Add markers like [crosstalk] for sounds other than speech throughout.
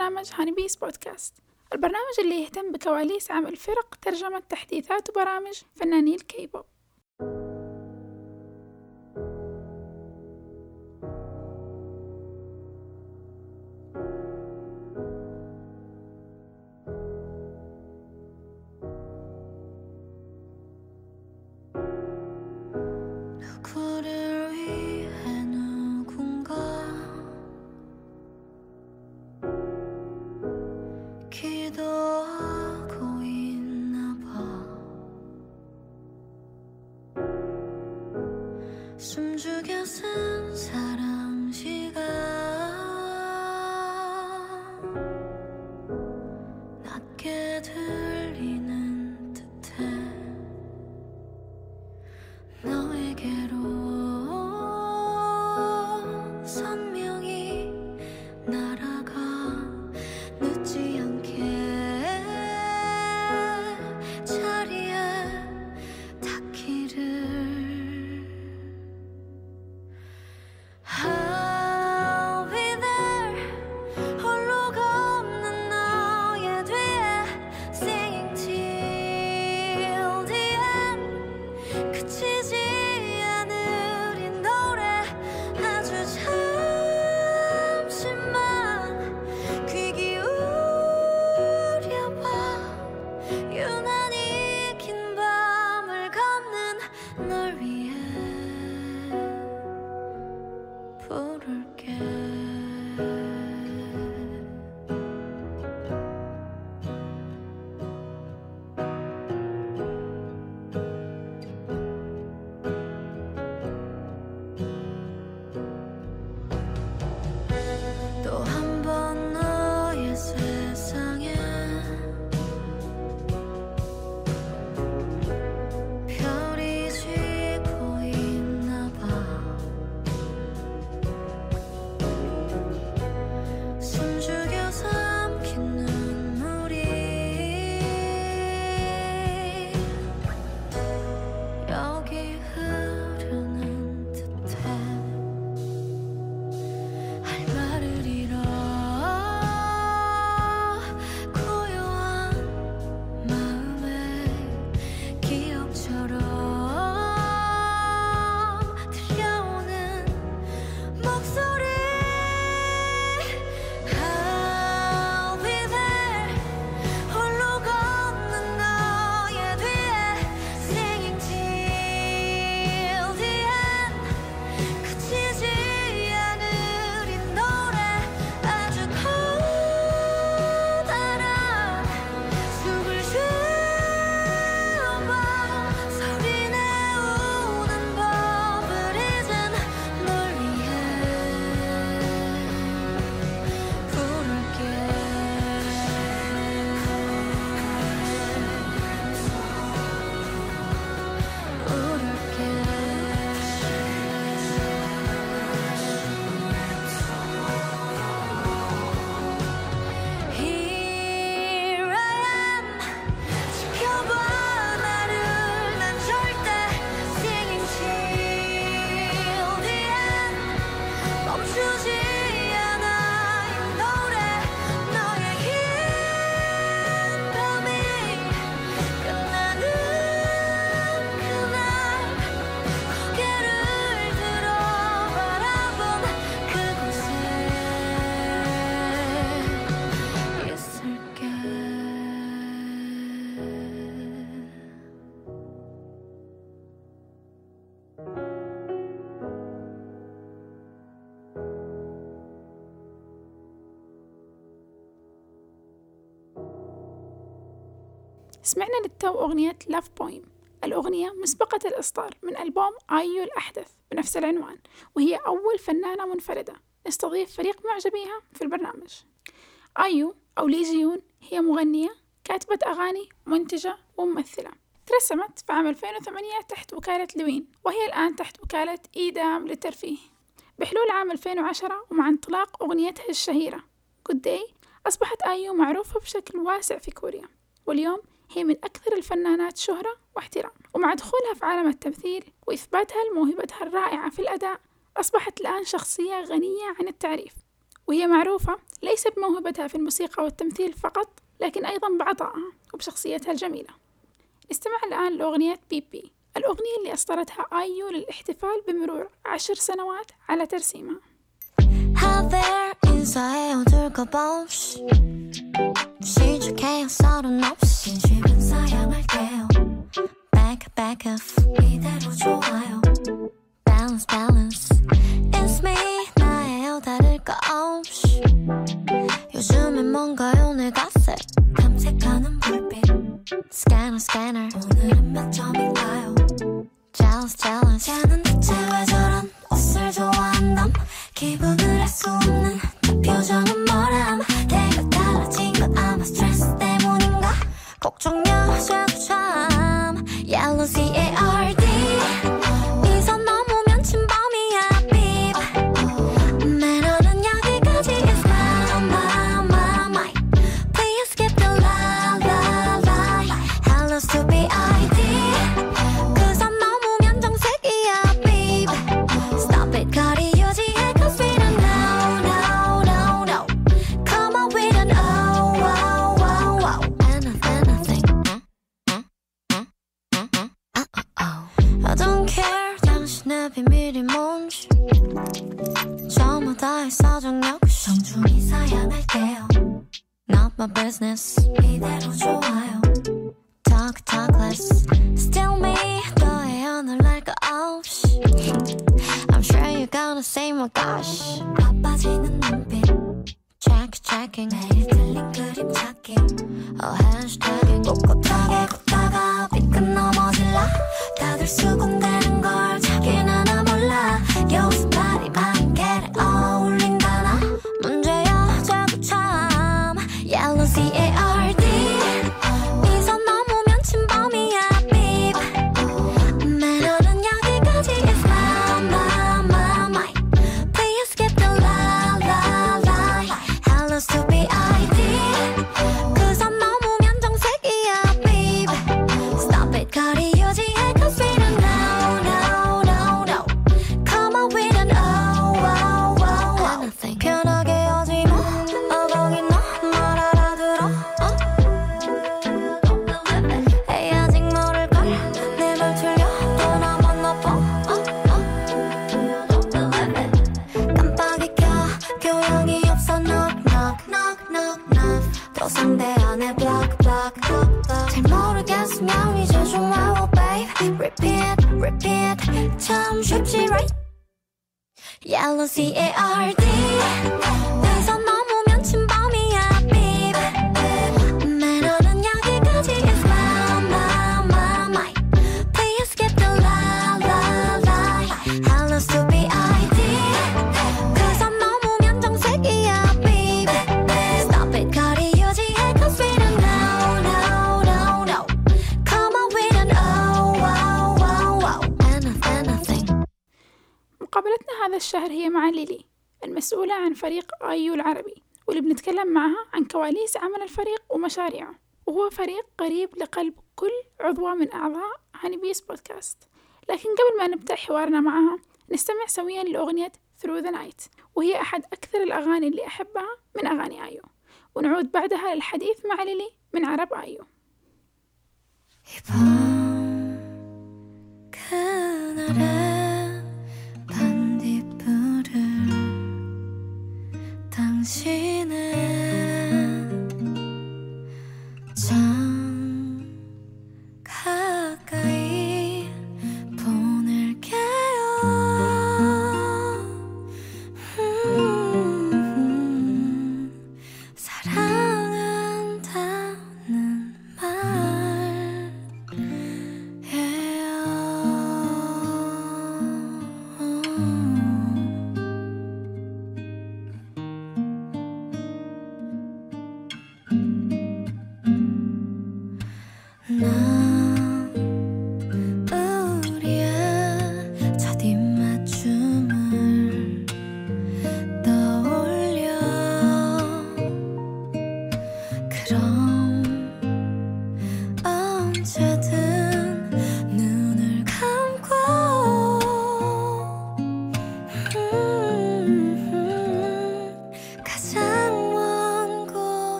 برنامج هاني بيس بودكاست. البرنامج اللي يهتم بكواليس عمل فرق ترجمة تحديثات وبرامج فناني الكيبوب للتو أغنية Love Poem الأغنية مسبقة الإصدار من ألبوم آيو الأحدث بنفس العنوان وهي أول فنانة منفردة. نستضيف فريق معجبيها في البرنامج. آيو أو ليجيون هي مغنية كاتبة أغاني منتجة وممثلة. ترسمت في عام 2008 تحت وكالة لوين وهي الآن تحت وكالة إيدام للترفيه. بحلول عام 2010 ومع انطلاق أغنيتها الشهيرة Good Day أصبحت آيو معروفة بشكل واسع في كوريا. واليوم هي من أكثر الفنانات شهرة واحترام ومع دخولها في عالم التمثيل وإثباتها لموهبتها الرائعة في الأداء أصبحت الآن شخصية غنية عن التعريف وهي معروفة ليس بموهبتها في الموسيقى والتمثيل فقط لكن أيضا بعطائها وبشخصيتها الجميلة. نستمع الآن لأغنية بيبي الأغنية اللي أصدرتها آيو للاحتفال بمرور عشر سنوات على ترسيمها. 시주해요 서른 없이. 진심은 사양할게요. Back back off 이대로 좋아요. Balance balance. It's me 나예요 다를 거 없이. 요즘엔 뭔가요 내 갓색 탐색하는 불빛. Scanner scanner. 오늘은 몇 점인가요? Jealous jealous. 쟤는 대체 왜 저런 옷을 좋아한담? 기분을 알 수 없는 저 표정은 뭐람? 내가 달라진 건 아마 스트레스 때문인가? 걱정 여자도 참. Yellow C-A-R-D 상대 안에 block block block block 잘 모르겠으면 이제 좀 와워 babe repeat repeat 참 쉽지 right Yellow C-A-R-D 이선 넘으면 침 هذا الشهر هي مع ليلي المسؤولة عن فريق آيو العربي واللي بنتكلم معها عن كواليس عمل الفريق ومشاريعه وهو فريق قريب لقلب كل عضوة من أعضاء هاني بيس بودكاست لكن قبل ما نبدأ حوارنا معها نستمع سويا لأغنية Through the Night وهي أحد أكثر الأغاني اللي أحبها من أغاني آيو ونعود بعدها للحديث مع ليلي من عرب آيو 그날의 당신은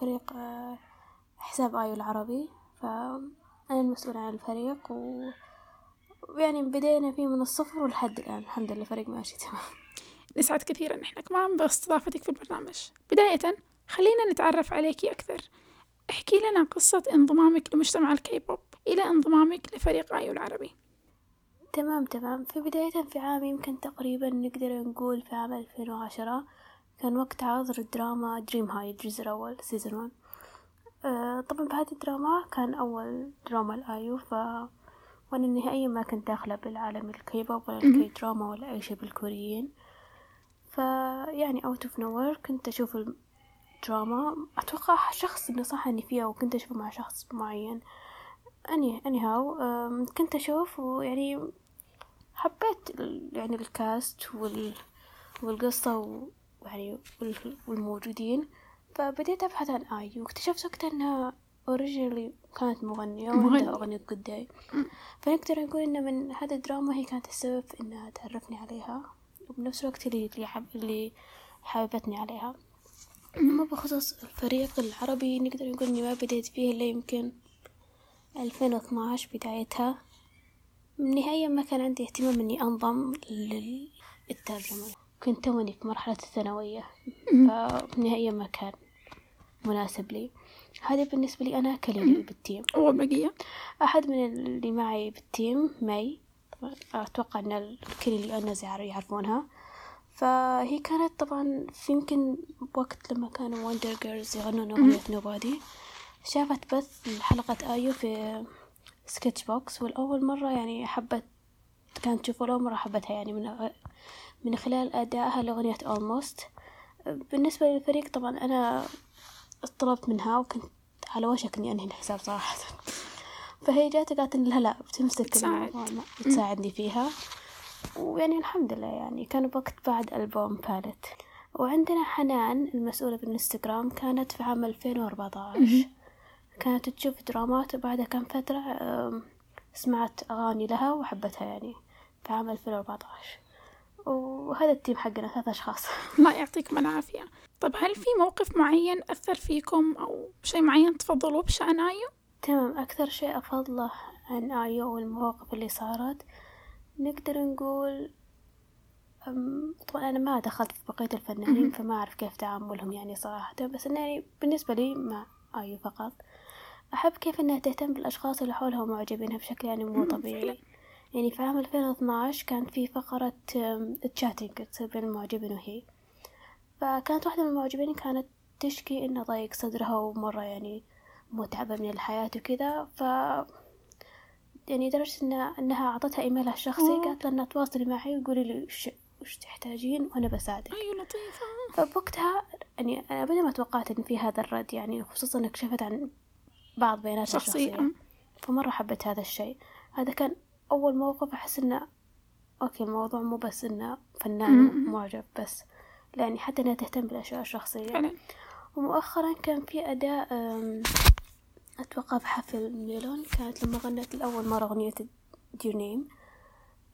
فريق آه، حساب آيو العربي. فأنا المسؤولة عن الفريق و... ويعني بدينا فيه من الصفر ولحد الآن. الحمد لله الفريق ماشي [laughs] تمام. نسعد كثيرا إحنا كمان باستضافتك في البرنامج. بداية خلينا نتعرف عليكي أكثر. احكي لنا قصة انضمامك لمجتمع الكيبوب إلى انضمامك لفريق آيو العربي. تمام تمام. في بداية في عام يمكن تقريبا نقدر نقول في عام ألفين وعشرة كان وقت عرض الدراما Dream High الجزء الأول season one آه طبعا بهذه الدراما كان أول دراما لآيو ف وأنا نهائيا ما كنت داخلة بالعالم الكيبوب ولا ال K-drama ولا أي شي بالكوريين. فيعني out of nowhere كنت أشوف الدراما. أتوقع شخص نصحني فيها وكنت أشوفه مع شخص معين. any anyhow كنت أشوف ويعني حبيت يعني الكاست وال والقصة و- ويعني وال- والموجودين فبديت أبحث عن آي واكتشفت وقتها إنها أوريجينالي كانت مغنية وعندها. أغنية day فنقدر نقول إن من هذا الدراما هي كانت السبب في إنها تعرفني عليها وبنفس الوقت اللي اللي, حب اللي حببتني عليها. أما بخصوص الفريق العربي نقدر نقول إني ما بديت فيه إلا يمكن ألفين واثناش بدايتها. نهائيا ما كان عندي اهتمام إني أنضم للترجمة. كنت توني في مرحلة الثانوية. فنهائيا ما كان مناسب لي. هذا بالنسبة لي أنا كليلي بال team. والبقية أحد من اللي معي بال team مي. أتوقع أن الكل زي يعرفونها. فهي كانت طبعا في يمكن وقت لما كانوا Wonder Girls يغنون أغنية Nobody شافت بث حلقة آيو في Sketchbook والأول مرة يعني حبت كانت تشوف أول مرة حبتها يعني من من خلال أدائها لأغنية Almost. بالنسبة للفريق طبعا أنا طلبت منها وكنت على وشك إني أنهي الحساب صراحة. [laughs] فهي جات قالت إن لها لا بتمسك بتساعد. بتساعدني فيها. ويعني الحمد لله يعني كان وقت بعد ألبوم Palette وعندنا حنان المسؤولة بالإنستغرام كانت في عام 2014 كانت تشوف درامات وبعدها كم فترة سمعت أغاني لها وحبتها يعني في عام 2014 وهذا ال team حقنا ثلاث أشخاص. [laughs] الله يعطيكم العافية. طب هل في موقف معين أثر فيكم أو شيء معين تفضلوه بشأن آيو؟ تمام. أكثر شيء أفضله عن آيو والمواقف اللي صارت نقدر نقول أم، طبعا أنا ما دخلت في بقية الفنانين فما أعرف كيف تعاملهم يعني صراحة. بس إنه يعني بالنسبة لي مع آيو فقط أحب كيف إنها تهتم بالأشخاص اللي حولها ومعجبينها بشكل يعني مو طبيعي. يعني في عام 2012 كان في فقرة تشاتينج تصير بين المعجبين وهي. فكانت واحدة من المعجبين كانت تشكي إنه ضيق صدرها ومرة يعني متعبة من الحياة وكذا. ف يعني لدرجة إن إنها أعطتها إيميلها الشخصي. قالت لها إنها تواصلي معي وقولي لي وش وش تحتاجين وأنا بساعدك. أيوة لطيفة. فبوقتها يعني أنا أبدا ما توقعت إن في هذا الرد يعني خصوصا إنك شفت عن بعض بياناتها شخصية الشخصية. فمرة حبيت هذا الشيء. هذا كان أول موقف أحس إنه أوكي الموضوع مو بس إنه م. معجب بس يعني حتى إنها تهتم بالأشياء الشخصية. ومؤخرا كان في أداء أتوقع في حفل ميلون كانت لما غنت لأول مرة أغنية Name.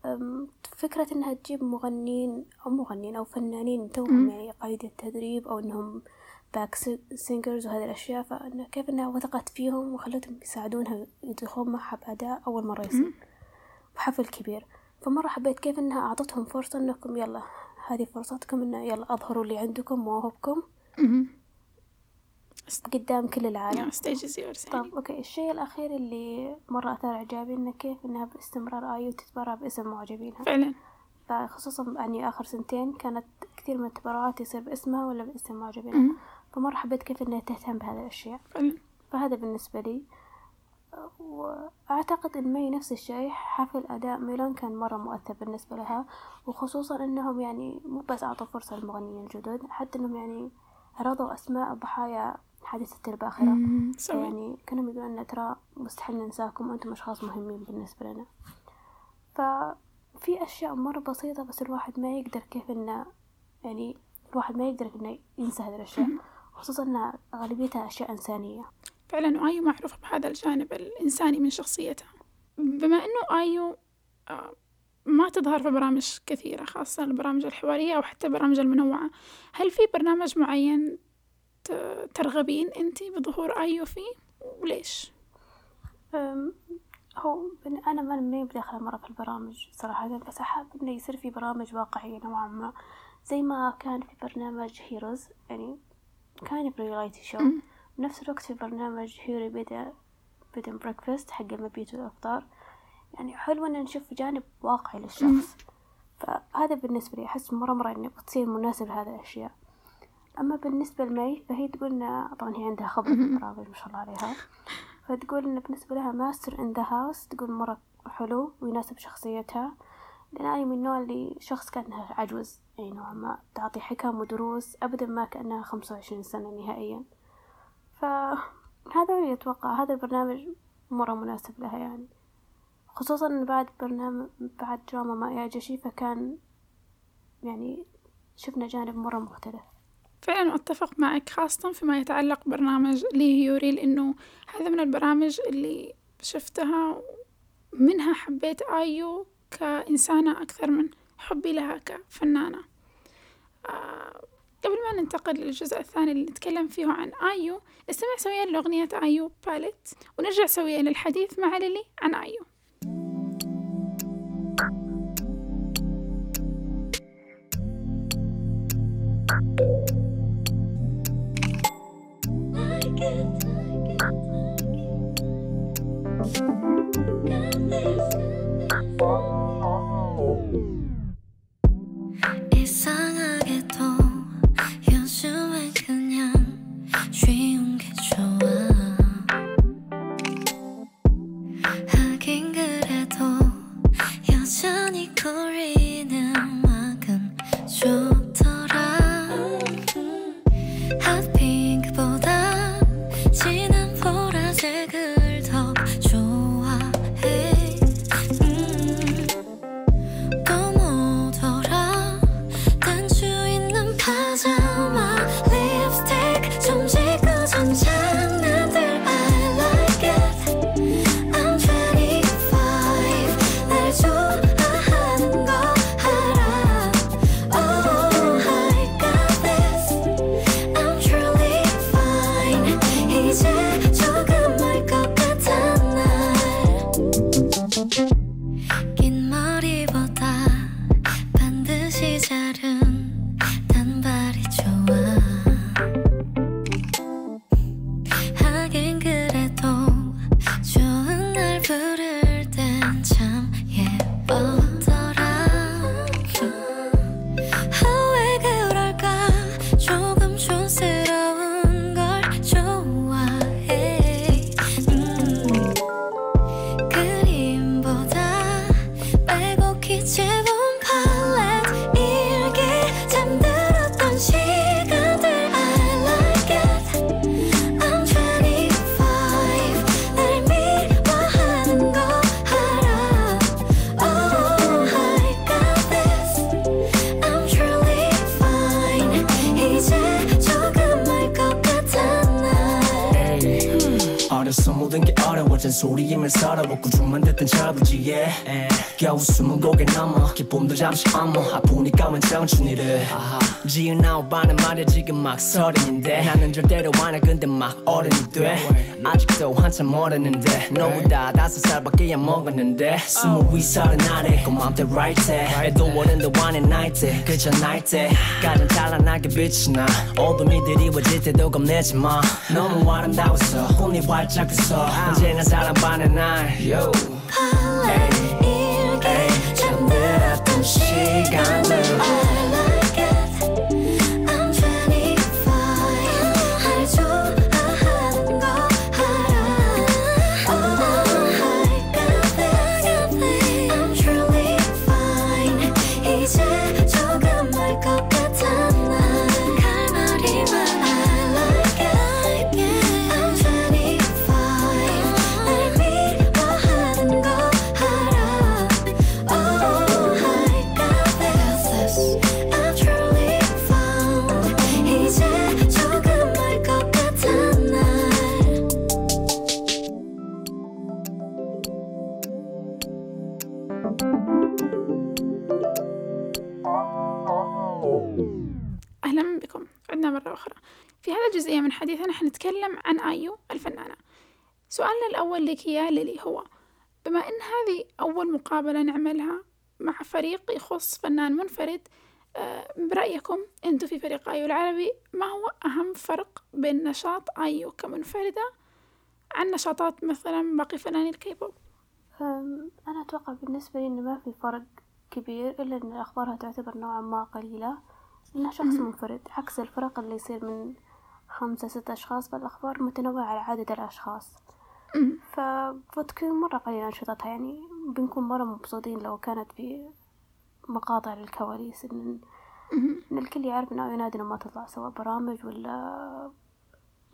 أم، فكرة إنها تجيب مغنين أو مغنين أو فنانين توهم. يعني قيد التدريب أو إنهم back singers وهذه الأشياء فإنه كيف إنها وثقت فيهم وخلتهم يساعدونها يدخلون معها بأداء أول مرة يصير. بحفل كبير. فمرة حبيت كيف إنها أعطتهم فرصة إنكم يلا هذه فرصتكم إنه يلا أظهروا اللي عندكم مواهبكم. قدام كل العالم. Yours يعني. طب أوكي. الشيء الأخير اللي مرة أثار إعجابي إنه كيف إنها باستمرار ايو تتبرع باسم معجبينها. فعلا. فخصوصا يعني آخر سنتين كانت كثير من التبرعات يصير باسمها ولا باسم معجبينها. مم. فمرة حبيت كيف إنها تهتم بهذه الأشياء. فعلا. فهذا بالنسبة لي. وأعتقد إن مي نفس الشيء حفل أداء ميلان كان مرة مؤثر بالنسبة لها وخصوصا إنهم يعني مو بس أعطوا فرصة للمغنيين الجدد حتى إنهم يعني عرضوا أسماء ضحايا حادثة الباخرة. يعني كانوا يقولون إن ترى مستحيل ننساكم وأنتم أشخاص مهمين بالنسبة لنا. ففي أشياء مرة بسيطة بس الواحد ما يقدر كيف إنه يعني الواحد ما يقدر إنه ينسى هذه الأشياء. خصوصا إن غالبيتها أشياء إنسانية. فعلا وآيو معروفة بهذا الجانب الإنساني من شخصيتها بما أنه آيو آه، ما تظهر في برامج كثيرة خاصة البرامج الحوارية أو حتى البرامج المنوعة. هل في برنامج معين ترغبين أنت بظهور آيو فيه؟ وليش؟ هو أنا ما بداخلة مرة في البرامج صراحة بس أحب إنه يصير في برامج واقعية نوعا ما. زي ما كان في برنامج Heroes يعني كان في reality show. بنفس الوقت في برنامج هيري bed and bed and breakfast حق المبيت والإفطار يعني حلو إن نشوف جانب واقعي للشخص. فهذا بالنسبة لي أحس مرة مرة إنه بتصير مناسب لهذه الأشياء. أما بالنسبة لمي فهي تقول طبعا هي عندها خبرة في البرامج ما شاء الله عليها. فتقول إن بالنسبة لها Master in the House تقول مرة حلو ويناسب شخصيتها. لأنها من النوع اللي شخص كأنها عجوز يعني نوعا ما تعطي حكم ودروس أبدا ما كأنها خمسة وعشرين سنة نهائيا. فهذا اللي أتوقع هذا البرنامج مرة مناسب لها يعني. خصوصا بعد برنامج بعد دراما ما يعجشي فكان يعني شفنا جانب مرة مختلف. فعلا أتفق معك خاصة فيما يتعلق برنامج لي يوري لأنه هذا من البرامج اللي شفتها منها حبيت آيو كإنسانة أكثر من حبي لها كفنانة. آه قبل ما ننتقل للجزء الثاني اللي نتكلم فيه عن آيو نستمع سويا لأغنية آيو باليت ونرجع سويا للحديث مع ليلي عن آيو. 잠시 엄어 아프니까 웬 청춘이를. 지은 아홉반은 말야 지금 막 서른인데. 나는 절대로 안해. 근데 막 어른이 돼 아직도 한참 멀었는데. 너보다 다섯 살밖에 안 먹었는데. 스무 위 서른 아래. 고맘때 right 때 애도 어른도 안해 나이 때 그저 나이 때 가장 찬란하게 빛이 나. 어둠이 드리워질 때도 겁내지 마. 너무 아름다웠어 꿈이 활짝 피서 언제나 사랑받는 날. Yo. sky. سؤالنا الأول لك يا ليلي هو. بما أن هذه أول مقابلة نعملها مع فريق يخص فنان منفرد آه، برأيكم أنتم في فريق آيو العربي ما هو أهم فرق بين نشاط آيو كمنفردة عن نشاطات مثلا باقي فنانين الكيبوب؟ أنا أتوقع بالنسبة لي إنه ما في فرق كبير إلا إن أخبارها تعتبر نوعا ما قليلة. إنها شخص منفرد عكس الفرق اللي يصير من خمسة ستة أشخاص فالأخبار متنوعة على عدد الأشخاص. ف... فتكون مرة قليلة أنشطتها يعني بنكون مرة مبسوطين لو كانت في مقاطع للكواليس إن, إن الكل يعرف إنه نادرا ما تطلع سواء برامج ولا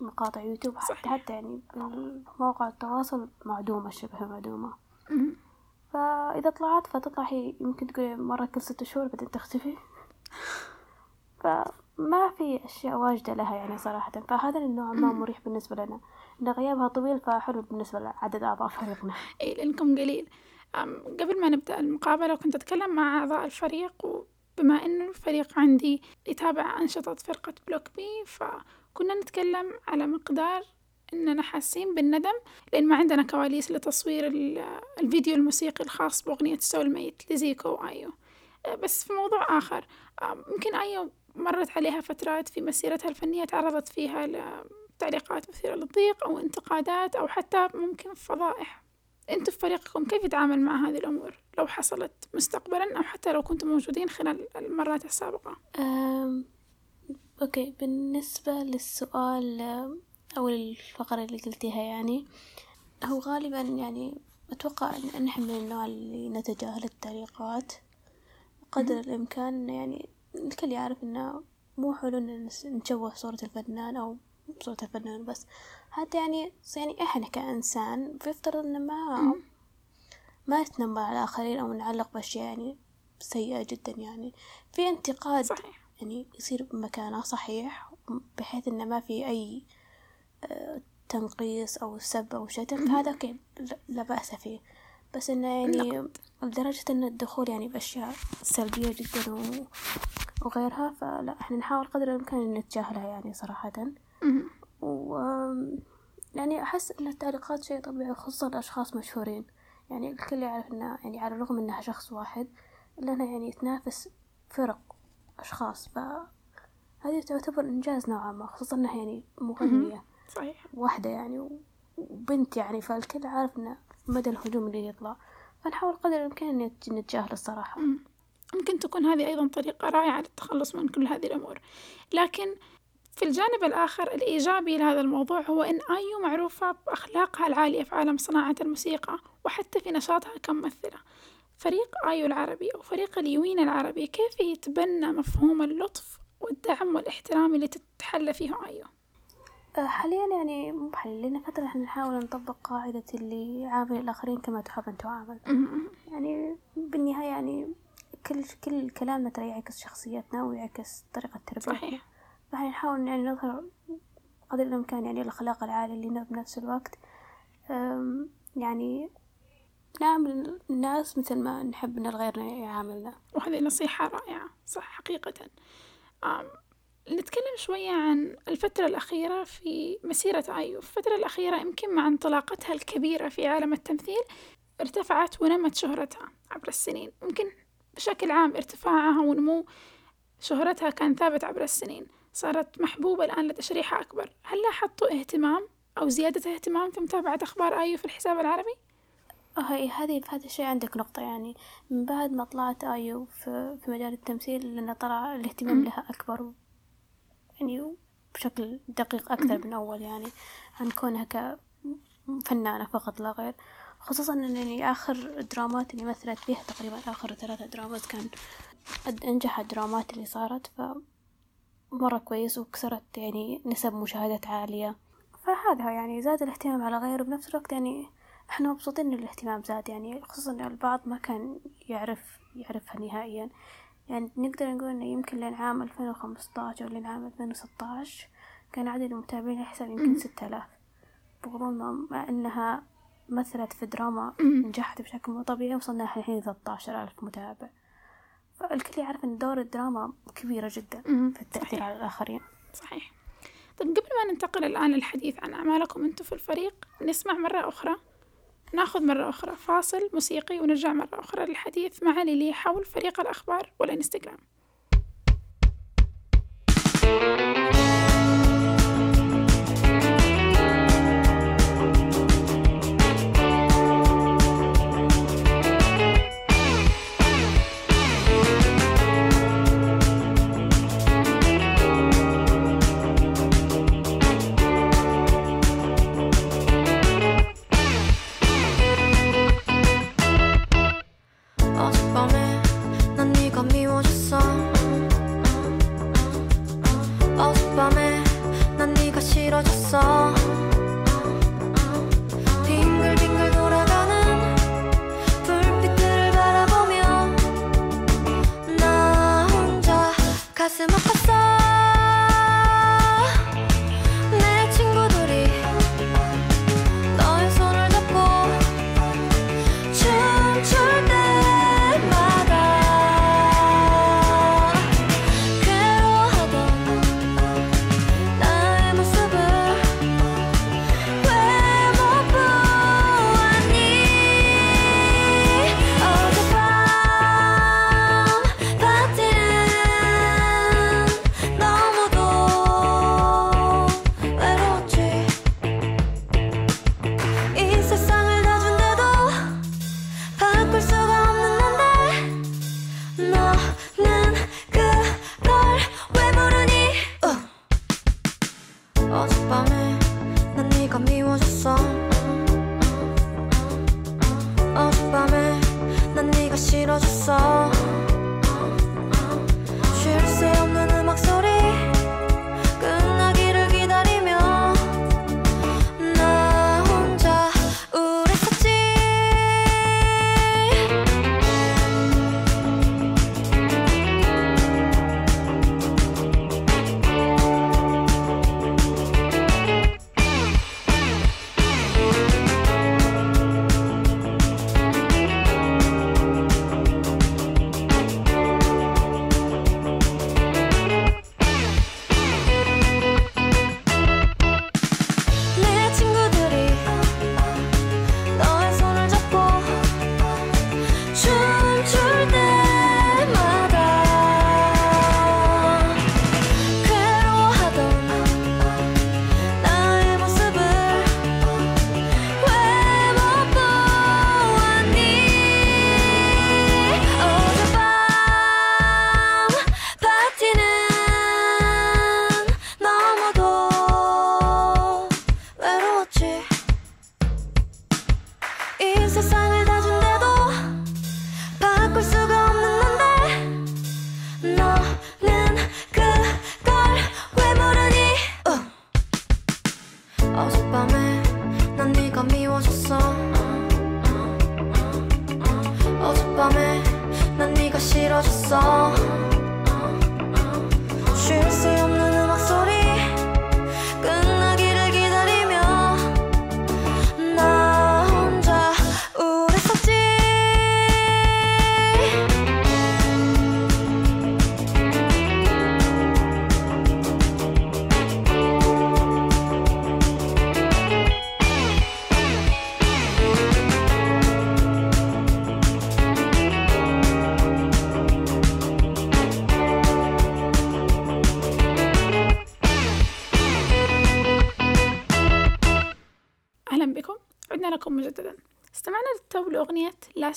مقاطع يوتيوب حتى صحيح. حتى يعني مواقع التواصل معدومة شبه معدومة. فإذا طلعت فتطلع هي يمكن تقولي مرة كل ست شهور بعدين تختفي. فما في أشياء واجدة لها يعني صراحة. فهذا النوع ما مريح بالنسبة لنا. إن غيابها طويل فحلو بالنسبة لعدد أعضاء فريقنا. [laughs] إيه لأنكم قليل. قبل ما نبدأ المقابلة كنت أتكلم مع أعضاء الفريق وبما إنه الفريق عندي يتابع أنشطة فرقة بلوك بي فكنا نتكلم على مقدار إننا حاسين بالندم لأن ما عندنا كواليس لتصوير ال- الفيديو الموسيقي الخاص بأغنية Soulmate لزيكو وآيو. أه، بس في موضوع آخر. يمكن آيو مرت عليها فترات في مسيرتها الفنية تعرضت فيها لتعليقات مثيرة للضيق أو انتقادات أو حتى ممكن فضائح. أنتم في فريقكم كيف يتعامل مع هذه الأمور؟ لو حصلت مستقبلا أو حتى لو كنتم موجودين خلال المرات السابقة. أم... أوكي بالنسبة للسؤال أو الفقرة اللي قلتيها يعني هو غالبا يعني أتوقع إن نحن من النوع اللي نتجاهل التعليقات قدر الإمكان يعني الكل يعرف إنه مو حلو نس- نشوه صورة الفنان أو صورة الفنان بس. حتى يعني يعني إحنا كإنسان بيفترض إن ما ما نتنمر على الآخرين أو نعلق بأشياء يعني سيئة جدا يعني. في انتقاد صحيح. يعني يصير بمكانه صحيح بحيث إنه ما في أي آه، تنقيص أو سب أو شتم فهذا أوكي لا- بأس فيه. بس إنه يعني لدرجة إن الدخول يعني بأشياء سلبية جدا و... وغيرها فلا إحنا نحاول قدر الإمكان إن نتجاهلها يعني صراحة. و يعني أحس إن التعليقات شيء طبيعي خصوصا الأشخاص مشهورين. يعني الكل يعرف إنه يعني على الرغم إنها شخص واحد إلا إنها يعني تنافس فرق أشخاص. فهذه تعتبر إنجاز نوعا ما خصوصا إنها يعني مغنية. صحيح. واحدة يعني وبنت يعني فالكل عارف إنه مدى الهجوم اللي يطلع. فنحاول قدر الإمكان إن نتجاهل الصراحة. مم. ممكن تكون هذه أيضا طريقة رائعة للتخلص من كل هذه الأمور. لكن في الجانب الآخر الإيجابي لهذا الموضوع هو أن آيو معروفة بأخلاقها العالية في عالم صناعة الموسيقى وحتى في نشاطها كممثلة. فريق آيو العربي أو فريق اليوين العربي كيف يتبنى مفهوم اللطف والدعم والاحترام اللي تتحلى فيه آيو آه، حاليا يعني مو حاليا لنا فترة إحنا نحاول نطبق قاعدة اللي عامل الآخرين كما تحب أن تعامل. يعني بالنهاية يعني كل كل كلامنا ترى يعكس شخصيتنا ويعكس طريقة تربيتنا. صحيح. فاحنا نحاول يعني نظهر قدر الإمكان يعني الأخلاق العالية لنا بنفس الوقت. يعني نعمل الناس مثل ما نحب إن الغير يعاملنا. وهذه نصيحة رائعة صح حقيقة. نتكلم شوية عن الفترة الأخيرة في مسيرة في الفترة الأخيرة يمكن مع انطلاقتها الكبيرة في عالم التمثيل ارتفعت ونمت شهرتها عبر السنين. ممكن بشكل عام ارتفاعها ونمو شهرتها كان ثابت عبر السنين. صارت محبوبة الآن لدى شريحة أكبر. هل لاحظتوا اهتمام أو زيادة اهتمام في متابعة أخبار آيو في الحساب العربي؟ هاي هذه هذا الشيء عندك نقطة. يعني من بعد ما طلعت آيو في, في مجال التمثيل لأن طلع الاهتمام لها أكبر يعني بشكل دقيق أكثر من أول. يعني عن كونها كفنانة فقط لا غير. خصوصا أن يعني آخر درامات اللي مثلت فيها تقريبا آخر ثلاثة درامات كان قد أنجح الدرامات اللي صارت ف مرة كويس وكسرت يعني نسب مشاهدات عالية. فهذا يعني زاد الاهتمام على غيره. بنفس الوقت يعني إحنا مبسوطين ان الاهتمام زاد يعني خصوصا ان البعض ما كان يعرف يعرفها نهائيا. يعني نقدر نقول إنه يمكن لين عام ألفين وخمسطعش أو لين عام ألفين وستاش كان عدد المتابعين الحساب يمكن ستة آلاف. بغضون ما مع إنها مثلت في دراما نجحت بشكل مو طبيعي وصلنا الحين 13 ألف متابع. فالكل يعرف إن دور الدراما كبيرة جدا. في التأثير. على الآخرين صحيح طيب قبل ما ننتقل الآن للحديث عن أعمالكم أنتم في الفريق نسمع مرة أخرى نأخذ مرة أخرى فاصل موسيقي ونرجع مرة أخرى للحديث مع ليلي حول فريق الأخبار والإنستغرام 어젯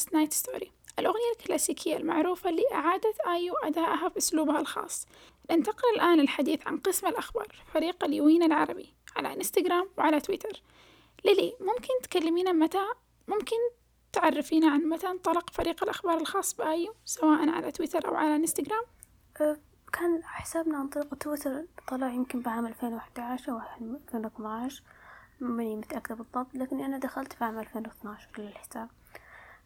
Last Night Story. الأغنية الكلاسيكية المعروفة اللي أعادت آيو أدائها بأسلوبها الخاص. ننتقل الآن للحديث عن قسم الأخبار فريق اليوين العربي على إنستغرام وعلى تويتر. ليلي ممكن تكلمينا متى؟ ممكن تعرفينا عن متى انطلق فريق الأخبار الخاص بآيو سواء على تويتر أو على إنستغرام؟ أه، كان حسابنا عن طريق تويتر طلع يمكن بعام 2011 أو 2012 ماني متأكدة بالضبط لكن أنا دخلت في عام 2012 للحساب.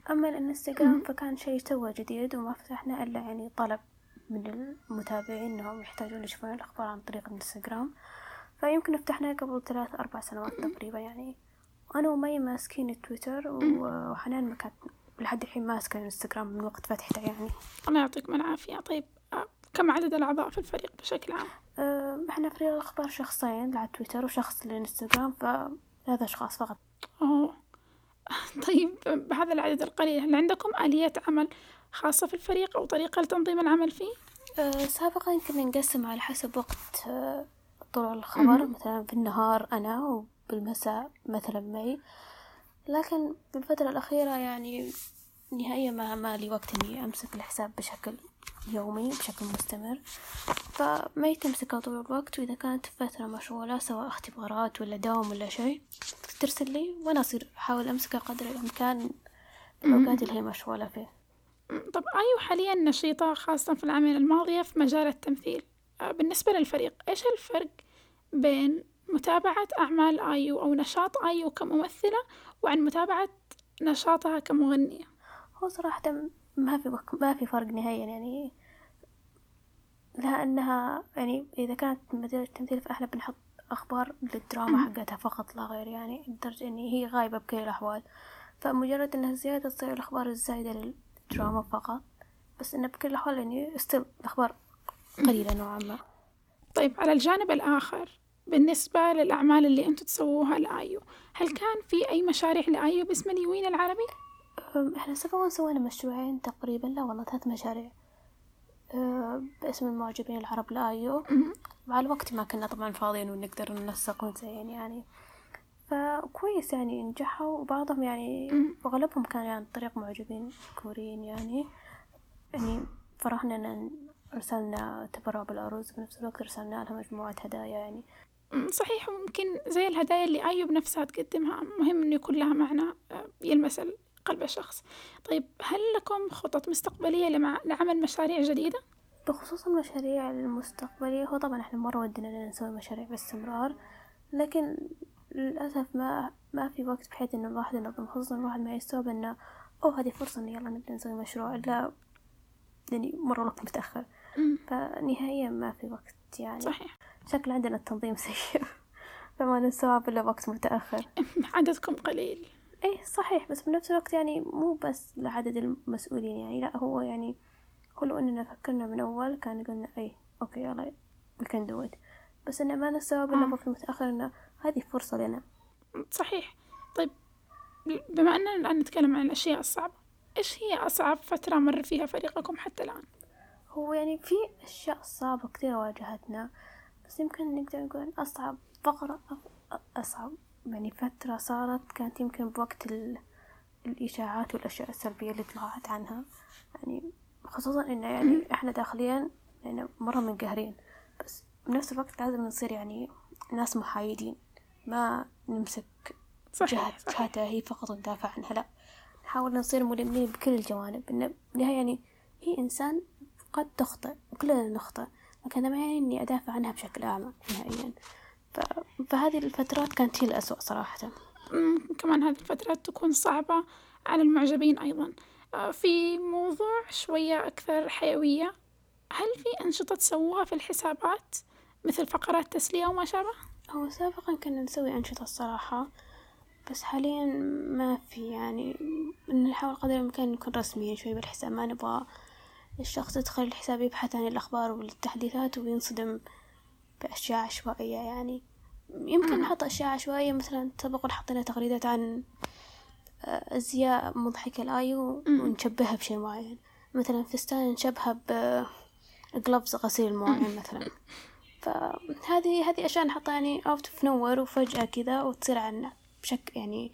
أما الإنستغرام فكان شيء توه جديد وما فتحنا إلا يعني طلب من المتابعين إنهم يحتاجون يشوفون الأخبار عن طريق الإنستغرام. فيمكن فتحناه قبل ثلاث أربع سنوات تقريبا يعني. أنا ومي ماسكين تويتر وحنان ما كانت لحد الحين ماسكة الإنستغرام من وقت فتحته يعني. الله يعطيكم العافية. طيب آه، كم عدد الأعضاء في الفريق بشكل عام؟ أه، إحنا فريق الأخبار شخصين على تويتر وشخص للإنستغرام فثلاث أشخاص فقط. أوه. [laughs] طيب بهذا العدد القليل هل عندكم آلية عمل خاصة في الفريق أو طريقة لتنظيم العمل فيه؟ أه، سابقا كنا نقسم على حسب وقت أه، طلوع الخبر. مثلا في النهار أنا وبالمساء مثلا مي لكن بالفترة الأخيرة يعني نهائيا ما ما لي وقت إني أمسك الحساب بشكل يومي بشكل مستمر. فما تمسكها طول الوقت وإذا كانت فترة مشغولة سواء اختبارات ولا دوام ولا شيء ترسل لي وأنا أصير أحاول أمسكها قدر الإمكان بالأوقات اللي هي مشغولة فيه طب أيو حاليا نشيطة خاصة في العامين الماضية في مجال التمثيل؟ آه، بالنسبة للفريق إيش الفرق بين متابعة أعمال آيو أو نشاط آيو كممثلة وعن متابعة نشاطها كمغنية؟ هو صراحة ما في. ما في فرق نهائيا يعني لها أنها يعني إذا كانت التمثيل فإحنا بنحط أخبار للدراما حقتها فقط لا غير يعني لدرجة إن هي غايبة بكل الأحوال. فمجرد إنها زيادة تصير الأخبار الزايدة للدراما فقط بس إنه بكل الأحوال يعني ستيل الأخبار قليلة نوعا ما. طيب على الجانب الآخر بالنسبة للأعمال اللي أنتم تسووها لآيو هل كان في أي مشاريع لآيو باسم اليوين العربي؟ أم، إحنا سبقا سوينا مشروعين تقريبا لا والله ثلاث مشاريع. أه، باسم المعجبين العرب لآيو مع الوقت ما كنا طبعا فاضيين ونقدر ننسق ونزين يعني. فكويس يعني نجحوا وبعضهم يعني وأغلبهم كان يعني عن طريق معجبين كوريين يعني. يعني فرحنا إن أرسلنا تبرع بالعروض بنفس الوقت أرسلنا لها مجموعة هدايا يعني. صحيح ممكن زي الهدايا اللي آيو بنفسها تقدمها مهم إنه يكون لها معنى يلمس قلب الشخص طيب هل لكم خطط مستقبلية. لعمل مشاريع جديدة؟ بخصوص المشاريع المستقبلية هو طبعا إحنا مرة ودنا نسوي مشاريع باستمرار لكن للأسف ما ما في وقت بحيث إنه الواحد ينظم خصوصا الواحد ما يستوعب إنه أوه هذه فرصة إنه يلا نبدأ نسوي مشروع. إلا يعني مرة الوقت متأخر. فنهائيا ما في وقت يعني. صحيح. شكل عندنا التنظيم سيء. [laughs] فما نستوعب إلا وقت متأخر. [laughs] عددكم قليل. إيه صحيح بس بنفس الوقت يعني مو بس لعدد المسؤولين يعني لا هو يعني هو لو إننا فكرنا من أول كان قلنا إيه أوكي يلا we can do it بس انه ما نستوعب الا آه. وقت متأخر إنه هذه فرصة لنا صحيح طيب بما أننا الآن نتكلم عن الأشياء الصعبة إيش هي أصعب فترة مر فيها فريقكم حتى الآن؟ هو يعني في أشياء صعبة كثير واجهتنا بس يمكن نقدر نقول أصعب فقرة أف- أصعب يعني فترة صارت كانت يمكن بوقت ال... الإشاعات والأشياء السلبية اللي طلعت عنها. يعني خصوصا إنه يعني إحنا داخليا يعني مرة منقهرين بس بنفس الوقت لازم نصير يعني ناس محايدين ما نمسك جهة جهتها هي فقط ندافع عنها لا. نحاول نصير ملمين بكل الجوانب. إن بالنهاية يعني هي إنسان قد تخطئ وكلنا نخطئ لكن هذا ما يعني إني أدافع عنها بشكل أعمى نهائيا. فهذه الفترات كانت هي الأسوأ صراحة. كمان هذه الفترات تكون صعبة على المعجبين أيضا. آه، في موضوع شوية أكثر حيوية. هل في أنشطة تسووها في الحسابات؟ مثل فقرات تسلية وما شابه؟ هو سابقا كنا نسوي أنشطة الصراحة بس حاليا ما في. يعني نحاول قدر الإمكان نكون رسميين شوي بالحساب ما نبغى الشخص يدخل الحساب يبحث عن الأخبار والتحديثات وينصدم. بأشياء عشوائية يعني. يمكن نحط أشياء عشوائية مثلا سبق حطينا تغريدات عن آه، أزياء مضحكة الآيو ونشبهها بشيء معين. مثلا فستان نشبهها ب gloves غسيل معين مثلا. فهذه هذه أشياء نحطها يعني out of nowhere وفجأة كذا وتصير عنا بشكل يعني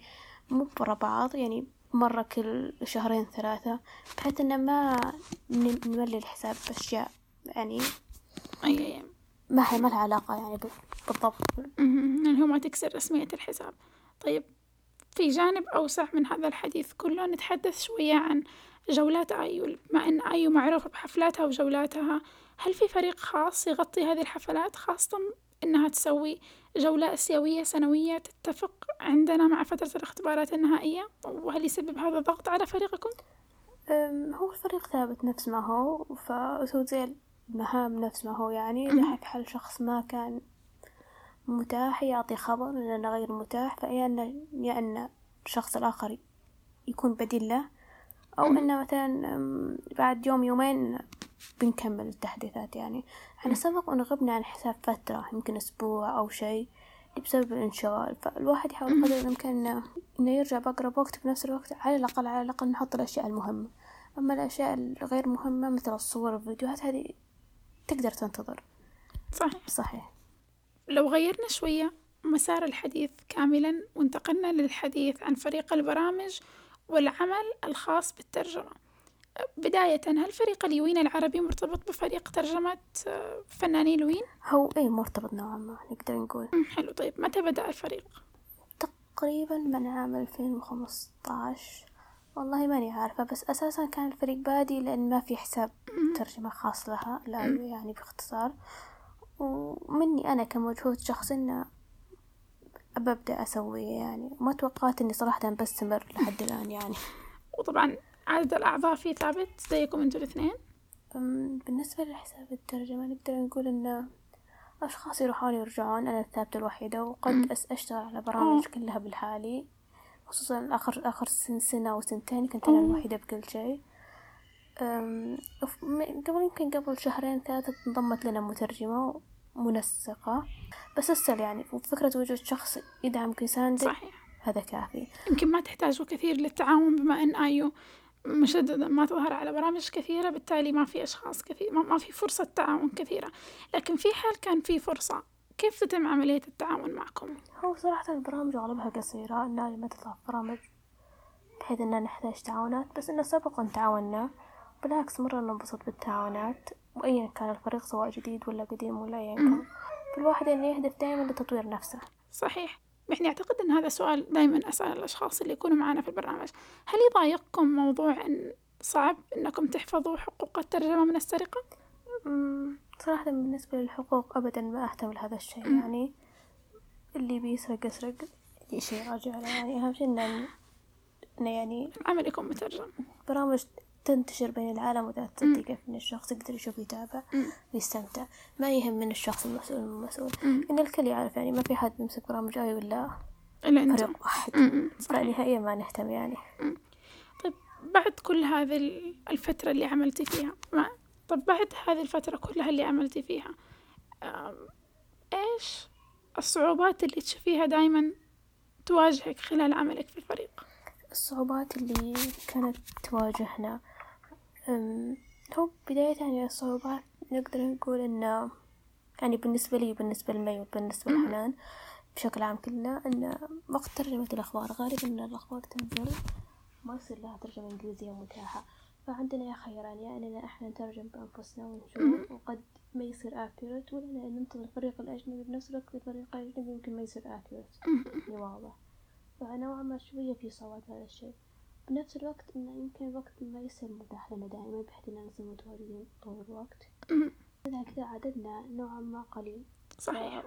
مو برا بعض يعني مرة كل شهرين ثلاثة بحيث إنه ما نملي الحساب بأشياء يعني أي. ما هي ما لها علاقة يعني بال- بالضبط. مهم. يعني هو ما تكسر رسمية الحساب. طيب في جانب أوسع من هذا الحديث كله نتحدث شوية عن جولات آيو بما أن آيو معروفة بحفلاتها وجولاتها. هل في فريق خاص يغطي هذه الحفلات خاصة إنها تسوي جولة آسيوية سنوية تتفق عندنا مع فترة الاختبارات النهائية؟ وهل يسبب هذا ضغط على فريقكم؟ هو الفريق ثابت نفس ما هو فتوزيع المهام نفس ما هو. يعني في حال شخص ما كان متاح يعطي خبر إنه غير متاح فيا إن يا إن الشخص الآخر يكون بديل له. أو إنه مثلا بعد يوم يومين بنكمل التحديثات. يعني إحنا سبق أن غبنا عن حساب فترة يمكن أسبوع أو شيء بسبب الانشغال. فالواحد يحاول قدر الإمكان إنه إنه يرجع بأقرب وقت في نفس الوقت على الأقل على الأقل نحط الأشياء المهمة. أما الأشياء الغير مهمة مثل الصور والفيديوهات هذه تقدر تنتظر. صحيح. صحيح. لو غيرنا شوية مسار الحديث كاملا وانتقلنا للحديث عن فريق البرامج والعمل الخاص بالترجمة. بداية هل فريق اليوين العربي مرتبط بفريق ترجمة آه، فنانين لوين؟ هو إيه مرتبط نوعا ما نقدر نقول. حلو. طيب متى بدأ الفريق؟ تقريبا من عام ألفين وخمسطعش والله ماني عارفة بس أساسا كان الفريق بادي لأن ما في حساب ترجمة خاص لها لا يعني باختصار. ومني أنا كمجهود شخصي إنه ببدأ أسويه يعني. ما توقعت إني صراحة بستمر لحد [laughs] الآن يعني. وطبعا عدد الأعضاء فيه ثابت زيكم أنتوا الاثنين؟ بالنسبة لحساب الترجمة نقدر نقول إن أشخاص يروحون يرجعون أنا الثابتة الوحيدة وقد أشتغل على برامج كلها بالحالي. خصوصا آخر آخر سن سنة أو سنتين كنت أنا الوحيدة بكل شيء. قبل يمكن قبل شهرين ثلاثة انضمت لنا مترجمة منسقة بس السل يعني وفكرة وجود شخص يدعمك يساندك صحيح. هذا كافي. يمكن ما تحتاجوا كثير للتعاون بما أن آيو مشددا ما تظهر على برامج كثيرة بالتالي ما في أشخاص كثير ما في فرصة تعاون كثيرة. لكن في حال كان في فرصة كيف تتم عملية التعاون معكم؟ هو صراحة البرامج أغلبها قصيرة إنها ما تطلع برامج بحيث إننا نحتاج تعاونات بس إنه سبقا تعاوننا بالعكس مرة ننبسط بالتعاونات وأيا كان الفريق سواء جديد ولا قديم ولا أيا كان فالواحد إنه يهدف دائما لتطوير نفسه. صحيح. يعني أعتقد أن هذا سؤال دائما أسأل الأشخاص اللي يكونوا معنا في البرنامج. هل يضايقكم موضوع أن صعب أنكم تحفظوا حقوق الترجمة من السرقة؟ صراحة بالنسبة للحقوق أبدا ما أهتم لهذا الشيء. يعني اللي بيسرق يسرق أي شيء راجع له. يعني أهم شيء إنه إنه يعني العمل يكون مترجم. برامج تنتشر بين العالم وذات تصدق إن الشخص يقدر يشوف يتابع ويستمتع ما يهم من الشخص المسؤول المسؤول. إن الكل يعرف يعني ما في حد يمسك برامج أي ولا فريق واحد. فنهائيا ما نهتم يعني. طيب بعد كل هذه ال- الفترة اللي عملتي فيها ما طب بعد هذه الفترة كلها اللي عملتي فيها إيش الصعوبات اللي تشوفيها دايما تواجهك خلال عملك في الفريق؟ الصعوبات اللي كانت تواجهنا هو بداية يعني الصعوبات نقدر نقول إنه يعني بالنسبة لي وبالنسبة لمي وبالنسبة لحنان بشكل عام كلنا إن وقت ترجمة الأخبار غالبا إن الأخبار تنزل ما يصير لها ترجمة إنجليزية متاحة فعندنا يا خيران يا إننا إحنا نترجم بأنفسنا ونشوف وقد ما يصير accurate ولا إننا ننتظر الفريق الأجنبي بنفس الوقت الفريق الأجنبي يمكن ما يصير accurate. يعني واضح. فنوعا ما شوية في صعوبات هذا الشيء. بنفس الوقت إنه يمكن الوقت ما يصير متاح لنا دائما بحيث إننا نصير متواجدين طول الوقت. إذا كذا عددنا نوعا ما قليل. صحيح.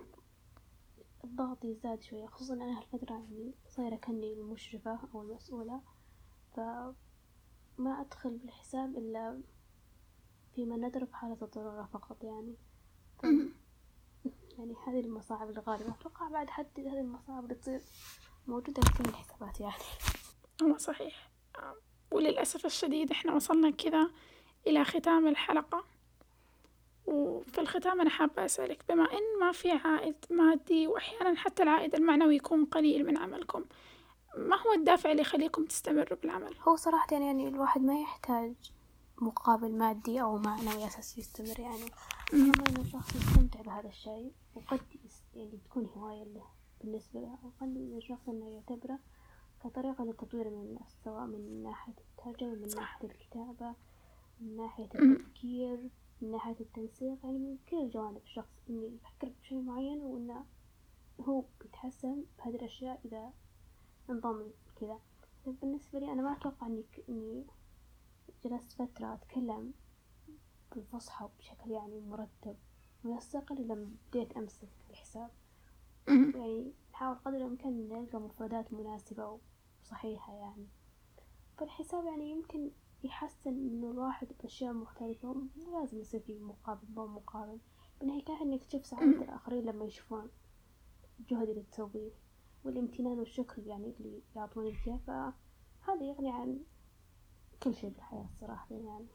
الضغط يزداد شوية خصوصا أنا هالفترة يعني صايرة كأني المشرفة أو المسؤولة. فما أدخل بالحساب إلا فيما ندر في حالة الضرورة فقط يعني. ف... [laughs] يعني هذه المصاعب الغالبة. أتوقع بعد حد هذه المصاعب اللي تصير موجودة في كل الحسابات يعني. هو صحيح. وللأسف الشديد إحنا وصلنا كذا إلى ختام الحلقة. وفي الختام أنا حابة أسألك بما إن ما في عائد مادي وأحيانا حتى العائد المعنوي يكون قليل من عملكم ما هو الدافع اللي يخليكم تستمروا بالعمل؟ هو صراحة يعني الواحد ما يحتاج مقابل مادي أو معنوي أساس يستمر يعني طالما إنه الشخص يستمتع بهذا الشيء وقد يعني تكون هواية له بالنسبة له وقد الشخص إنه يعتبره كطريقة للتطوير من النفس سواء من ناحية الترجمة من ناحية الكتابة من ناحية. التفكير من ناحية التنسيق يعني من كل الجوانب الشخص إني يفكر بشيء معين وإنه هو بيتحسن بهذه الأشياء إذا انضم كذا. بالنسبة لي أنا ما أتوقع إني إني جلست فترة أتكلم بالفصحى بشكل يعني مرتب. منسق إلا لما بديت أمسك الحساب. يعني نحاول قدر الإمكان إن نلقى مفردات مناسبة وصحيحة يعني. فالحساب يعني يمكن يحسن إنه الواحد بأشياء مختلفة مو لازم يصير في مقابل مو مقابل. بالنهاية كان إنك تشوف سعادة الآخرين لما يشوفون الجهد اللي تسويه والامتنان والشكر يعني اللي يعطونك إياه فهذا يغني عن كل شيء بالحياة صراحة يعني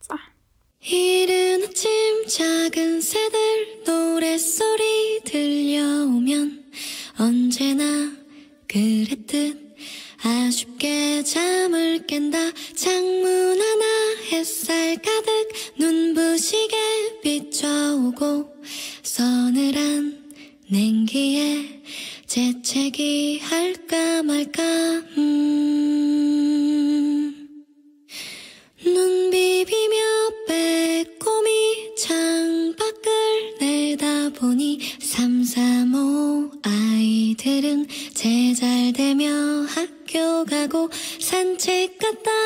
صح 이른 아침 작은 새들 노랫소리 들려오면 언제나 그랬듯 아쉽게 잠을 깬다 창문 하나 햇살 가득 눈부시게 비춰오고 서늘한 냉기에 재채기 할까 말까 음. 눈 비비며 빼꼼히 창밖을 내다보니 삼삼오 아이들은 제잘되며 학교 가고 산책 갔다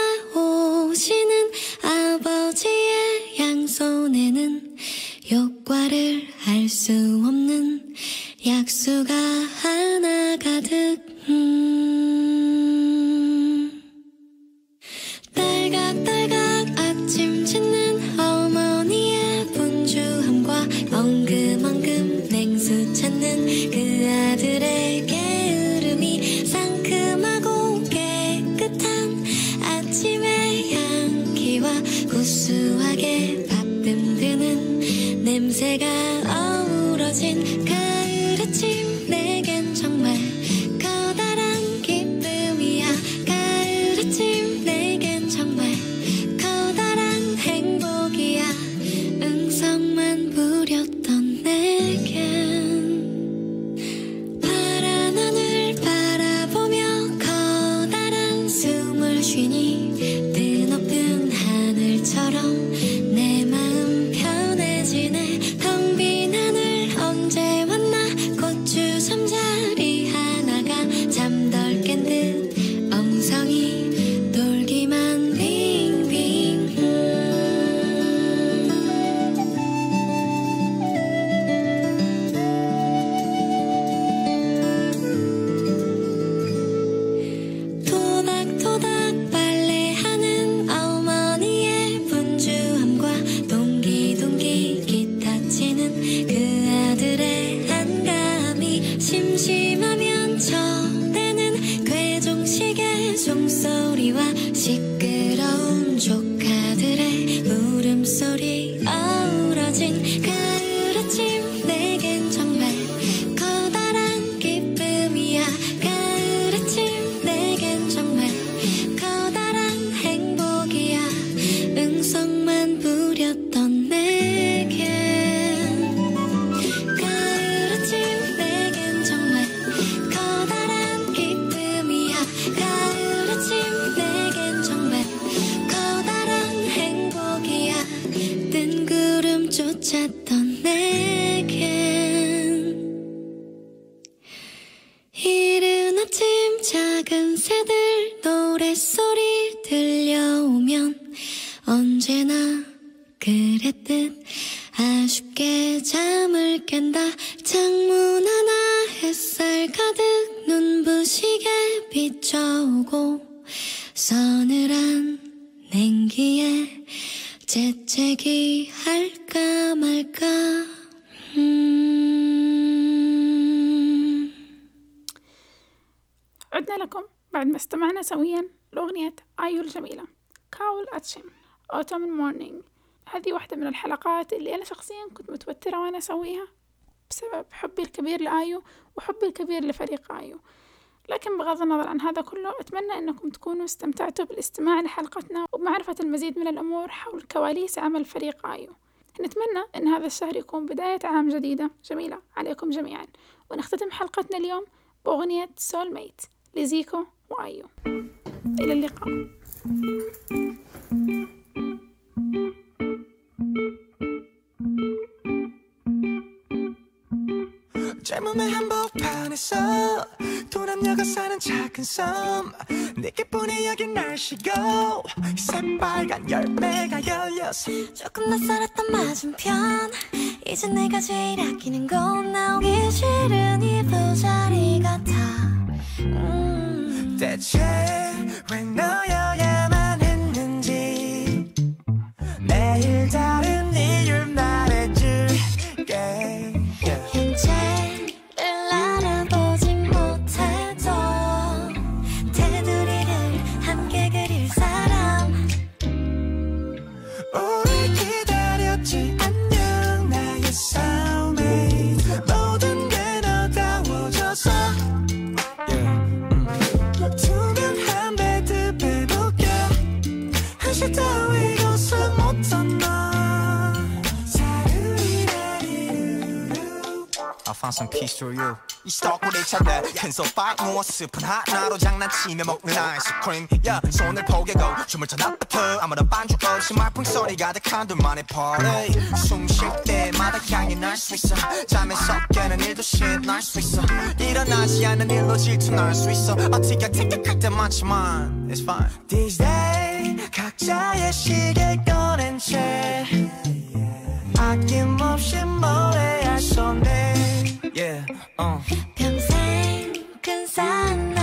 استمعنا سويا لأغنية آيو الجميلة؟ 가을 아침. Autumn Morning هذه واحدة من الحلقات اللي أنا شخصيا كنت متوترة وأنا أسويها بسبب حبي الكبير لآيو وحبي الكبير لفريق آيو. لكن بغض النظر عن هذا كله أتمنى أنكم تكونوا استمتعتوا بالاستماع لحلقتنا وبمعرفة المزيد من الأمور حول كواليس عمل فريق آيو. نتمنى أن هذا الشهر يكون بداية عام جديدة جميلة عليكم جميعا. ونختتم حلقتنا اليوم بأغنية سول ميت لزيكو وآيو إلى اللقاء 젊음의 한복판에서 두 남녀가 사는 작은 섬 내게뿐이 여긴 날씨고 새빨간 열매가 열려서 조금 낯설었던 맞은편 이제 내가 제일 아끼는 건 나오기 싫은 이 부자리 같아 切，为那样 peace through you. 이 스토커를 찾아 큰 소파 누워 스푼 하나로 장난치며 먹는 아이스크림. 야 손을 포개고 춤을 춰 낮부터 아무런 반주 없이 말풍 소리 가득한 둘만의 party 숨쉴 때마다 향이 날 수 있어. 잠에서 깨는 일도 shit 날수 있어. 일어나지 않는 일로 질투날 수 있어. 어떻게 생각할 때 많지만. It's fine. These days 각자의 시계 꺼낸 채 아낌없이 노래할 손에 yeah, uh. 평생 큰 산에